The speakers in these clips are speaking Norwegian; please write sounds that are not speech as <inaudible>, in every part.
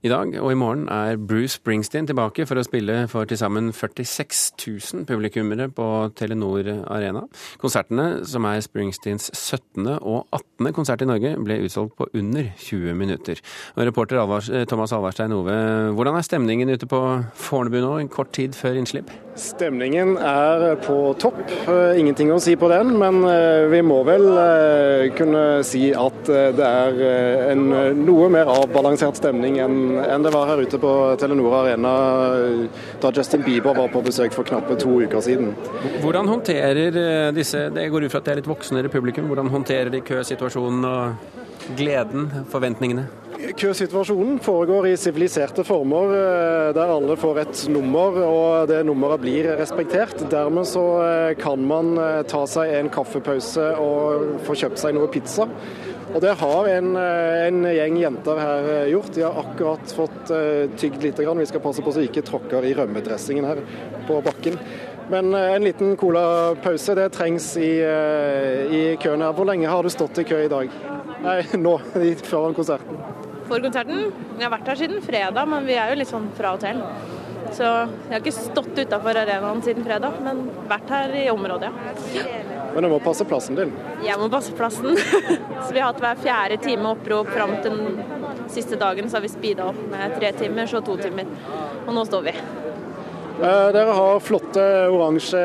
I dag og i morgen er Bruce Springsteen tilbake for å spille for til sammen 46 000 publikummere på Telenor Arena. Konsertene, som er Springsteens 17. og 18. konsert i Norge, ble utsolgt på under 20 minutter. Og reporter Alvars, Thomas Alvarstein Ove, hvordan er stemningen ute på Fornebu nå, en kort tid før innslipp? Stemningen er på topp. Ingenting å si på den, men eh, vi må vel eh, kunne si at eh, det er en noe mer avbalansert stemning enn det var her ute på Telenor Arena da Justin Bieber var på besøk for knappe to uker siden. Hvordan håndterer eh, disse, det går ut fra at det er litt voksnere publikum, hvordan håndterer de køsituasjonen og gleden, forventningene? Køsituasjonen foregår i siviliserte former, eh, der alle får et nummer, og det nummeret blir respektert. Dermed så eh, kan man ta seg en kaffepause og få kjøpt seg noe pizza. Og Det har en, eh, en, gjeng jenter her eh, gjort. De har akkurat fått tygd litt. Vi skal passe på så vi ikke tråkker i rømmedressingen her på bakken. Men en liten colapause det trengs i, i køen her. Hvor lenge har du stått i kø i dag? Nei, <laughs> nå, foran konserten. For konserten? Jeg har vært her siden fredag, men vi er jo litt sånn fra hotell. Så jeg har ikke stått utafor arenaen siden fredag, men vært her i området, ja. Men du må passe plassen din? Jeg må passe plassen. <laughs> så vi har hatt hver fjerde time opprop fram til den siste dagen, så har vi speeda opp med tre timer, så to timer. Og nå står vi. Eh, dere har flotte oransje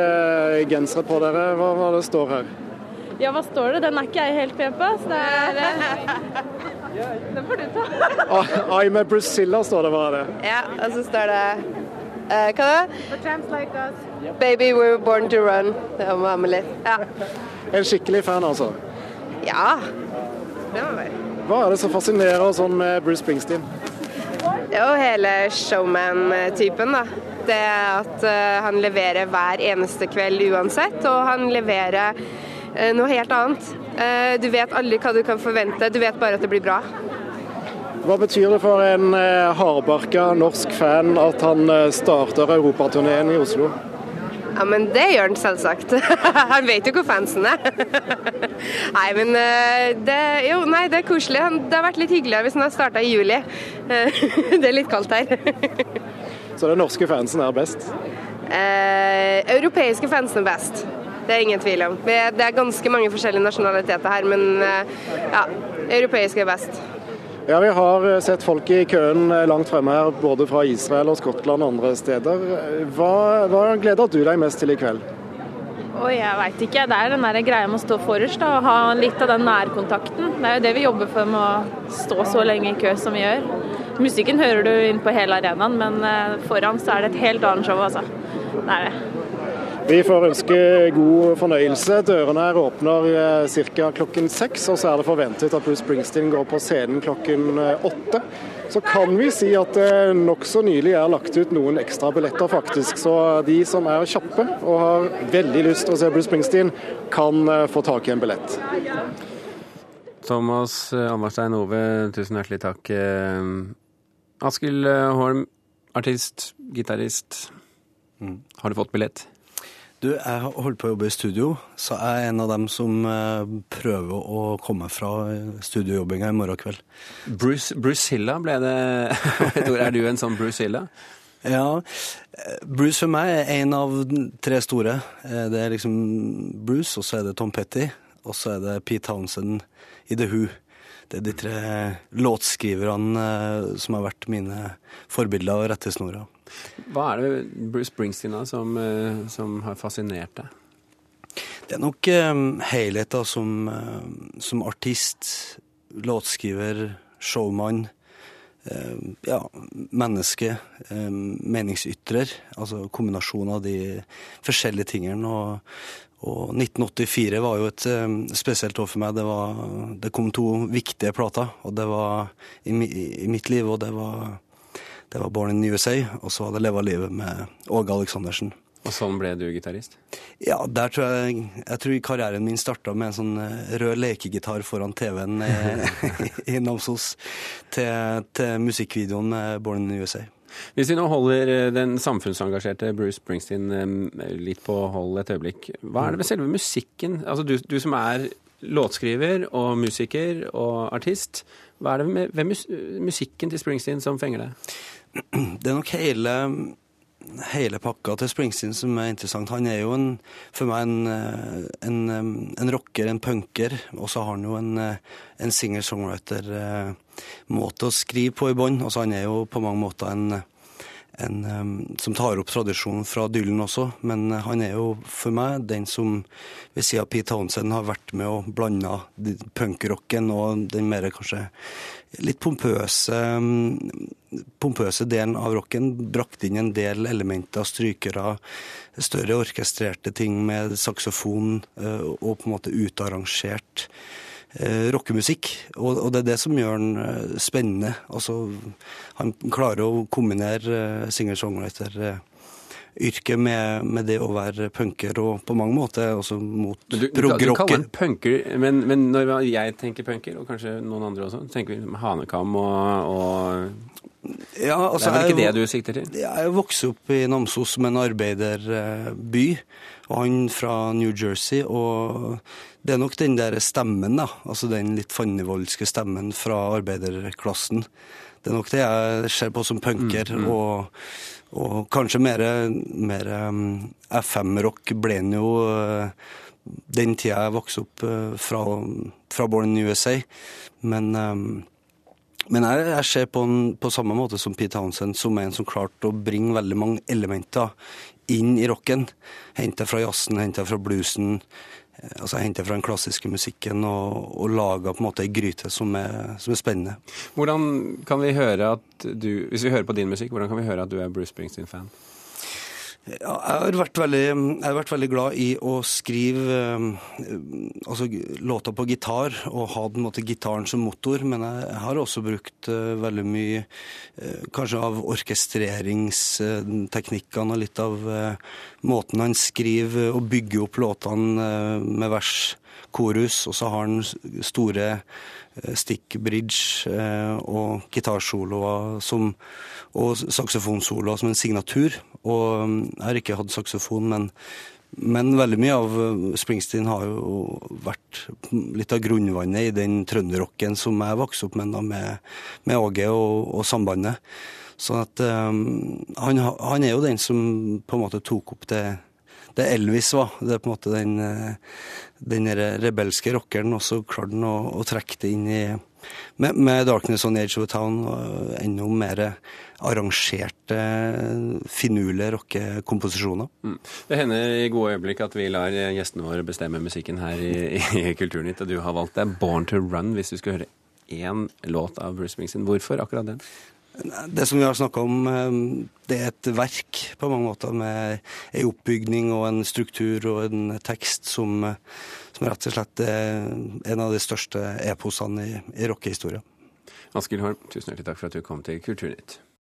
gensere på dere. Hva, hva det står her? Ja, hva står det? Den er ikke jeg helt pen på. Så det er <laughs> Den får du ta. I'm a Brazilla, står det bare det. Ja, og så står det uh, Hva da? Baby, we were born to run. Det var litt. Ja. En skikkelig fan, altså? Ja. Det må være. Hva er det som fascinerer sånn med Bruce Springsteen? Det er jo hele showman-typen, da. Det at uh, han leverer hver eneste kveld uansett, og han leverer noe helt annet. Uh, du vet aldri hva du kan forvente, du vet bare at det blir bra. Hva betyr det for en hardbarka norsk fan at han starter europaturneen i Oslo? Ja, men det gjør han selvsagt. <laughs> han vet jo hvor fansen er. <laughs> nei, men det, jo, nei, det er koselig. Det har vært litt hyggeligere hvis han har starta i juli. <laughs> det er litt kaldt her. Så den norske fansen er best? Eh, europeiske fansen er best. Det er ingen tvil om. Det er ganske mange forskjellige nasjonaliteter her, men eh, ja, europeisk er best. Ja, Vi har eh, sett folk i køen eh, langt fremme her, både fra Israel og Skottland og andre steder. Hva, hva gleder du deg mest til i kveld? Oi, jeg veit ikke. Det er den der greia med å stå forrest og ha litt av den nærkontakten. Det er jo det vi jobber for med å stå så lenge i kø som vi gjør. Musikken hører du inn på hele arenaen, men foran så er det et helt annet show, altså. Det er det. Vi får ønske god fornøyelse. Dørene her åpner eh, ca. klokken seks, og så er det forventet at Bruce Springsteen går på scenen klokken eh, åtte. Så kan vi si at det nokså nylig er lagt ut noen ekstra billetter, faktisk. Så de som er kjappe og har veldig lyst til å se Bruce Springsteen, kan få tak i en billett. Thomas Amarstein Ove, tusen hjertelig takk. Askild eh, Holm, artist, gitarist. Mm. Har du fått billett? Du, jeg holdt på å jobbe i studio, så jeg er en av dem som eh, prøver å komme fra studiojobbinga i morgen kveld. Bruce, Hilla ble det <laughs> Er du en sånn Bruce Hilla? Ja. Bruce for meg er en av tre store. Eh, det er liksom Bruce, og så er det Tom Petty, og så er det Pete Townsend i The Who det er de tre låtskriverne eh, som har vært mine forbilder og rettesnorer. Hva er det Bruce Springsteen da, som, eh, som har fascinert deg? Det er nok um, helheten som, uh, som artist, låtskriver, showmann. Uh, ja, menneske, um, meningsytrer. Altså kombinasjonen av de forskjellige tingene. Og og 1984 var jo et um, spesielt år for meg. Det, var, det, kom to viktige plater, og det var i, i mitt liv, og det var, det var Born in USA, og så hadde jeg Leva livet med Åge Aleksandersen. Og sånn ble du gitarist? Ja, der tror jeg Jeg tror karrieren min starta med en sånn eh, rød lekegitar foran TV-en <laughs> i Namsos til, til musikkvideoen med Born in USA. Hvis vi nå holder eh, den samfunnsengasjerte Bruce Springsteen eh, litt på hold et øyeblikk. Hva er det ved selve musikken? Altså du, du som er låtskriver og musiker og artist. Hva er det med, ved musikken til Springsteen som fenger deg? <clears throat> Det er nok hele, hele pakka til Springsteen som er interessant. Han er jo en, for meg en, en, en rocker, en punker, og så har han jo en, en singer-songwriter-måte å skrive på i bånn. Altså, han er jo på mange måter en en som tar opp tradisjonen fra Dylan også, men han er jo for meg den som ved siden av Pete Townsend har vært med og blanda punkrocken og den mer kanskje litt pompøse, pompøse delen av rocken. Brakt inn en del elementer, strykere, større orkestrerte ting med saksofon, uh, og på en måte utarrangert eh, rockemusikk. Og, og, det er det som gjør den eh, spennende. Altså, han klarer å kombinere eh, singer-songwriter. Yrket med, med, det å være punker, og på mange måter også mot prog-rocker. Du, du kaller han punker, men, men, når jeg tenker punker, og kanskje noen andre også, tenker vi hanekam og, og ja, altså, Det er vel ikke det du sikter til? Jeg vokste opp i Namsos som en arbeiderby, og han fra New Jersey. og det er nok den der stemmen, da. Altså den litt fannivoldske stemmen fra arbeiderklassen. Det er nok det jeg ser på som punker. Mm, mm. Og, og, kanskje mer, mer um, FM-rock ble han jo uh, den tida jeg vokste opp uh, fra, fra Born in USA. Men, um, men jeg, jeg, ser på han på samme måte som Pete Townsend, som er en som klarte å bringe veldig mange elementer inn i rocken. Henta fra jazzen, henta fra bluesen altså henter fra den klassiske musikken og, og lager på en måte ei gryte som er, som er, spennende. Hvordan kan vi høre at du, Hvis vi hører på din musikk, hvordan kan vi høre at du er Bruce Springsteen-fan? Jeg, har veldig, jeg har vært veldig glad i å skrive eh, altså, låter på gitar, og ha den måte gitaren som motor, men jeg har også brukt uh, veldig mye uh, kanskje av orkestreringsteknikkene og litt av måten han skriver og bygger opp låtene med vers, korus, og så har han store stick bridge og gitarsoloer og saksofonsoloer som en signatur. Og um, jeg har ikke hatt saksofon, men, men veldig mye av uh, Springsteen har jo vært litt av grunnvannet i den trønderrocken som jeg vokste opp med, da, med, med Åge og, og, Sambandet. Så at um, han, han, er jo den som på en måte tok opp det, det Elvis var. Det er på en måte den, uh, den rebelske rockeren, og så klarte han å, å trekke det inn i med, med 'Darkness on Edge of Town' og enda mer arrangerte, finurlige rockekomposisjoner. Mm. Det hender i gode øyeblikk at vi lar gjestene våre bestemme musikken her i, <laughs> i Kulturnytt, og du har valgt deg 'Born to Run' hvis du skal høre én låt av Bruce Springsteen. Hvorfor akkurat den? Det som vi har snakka om, eh, det er et verk på mange måter med ei oppbygning og en struktur og en tekst som som rett og slett er en av de største eposene i, i rockehistoria. Askild Holm, tusen hjertelig takk for at du kom til Kulturnytt.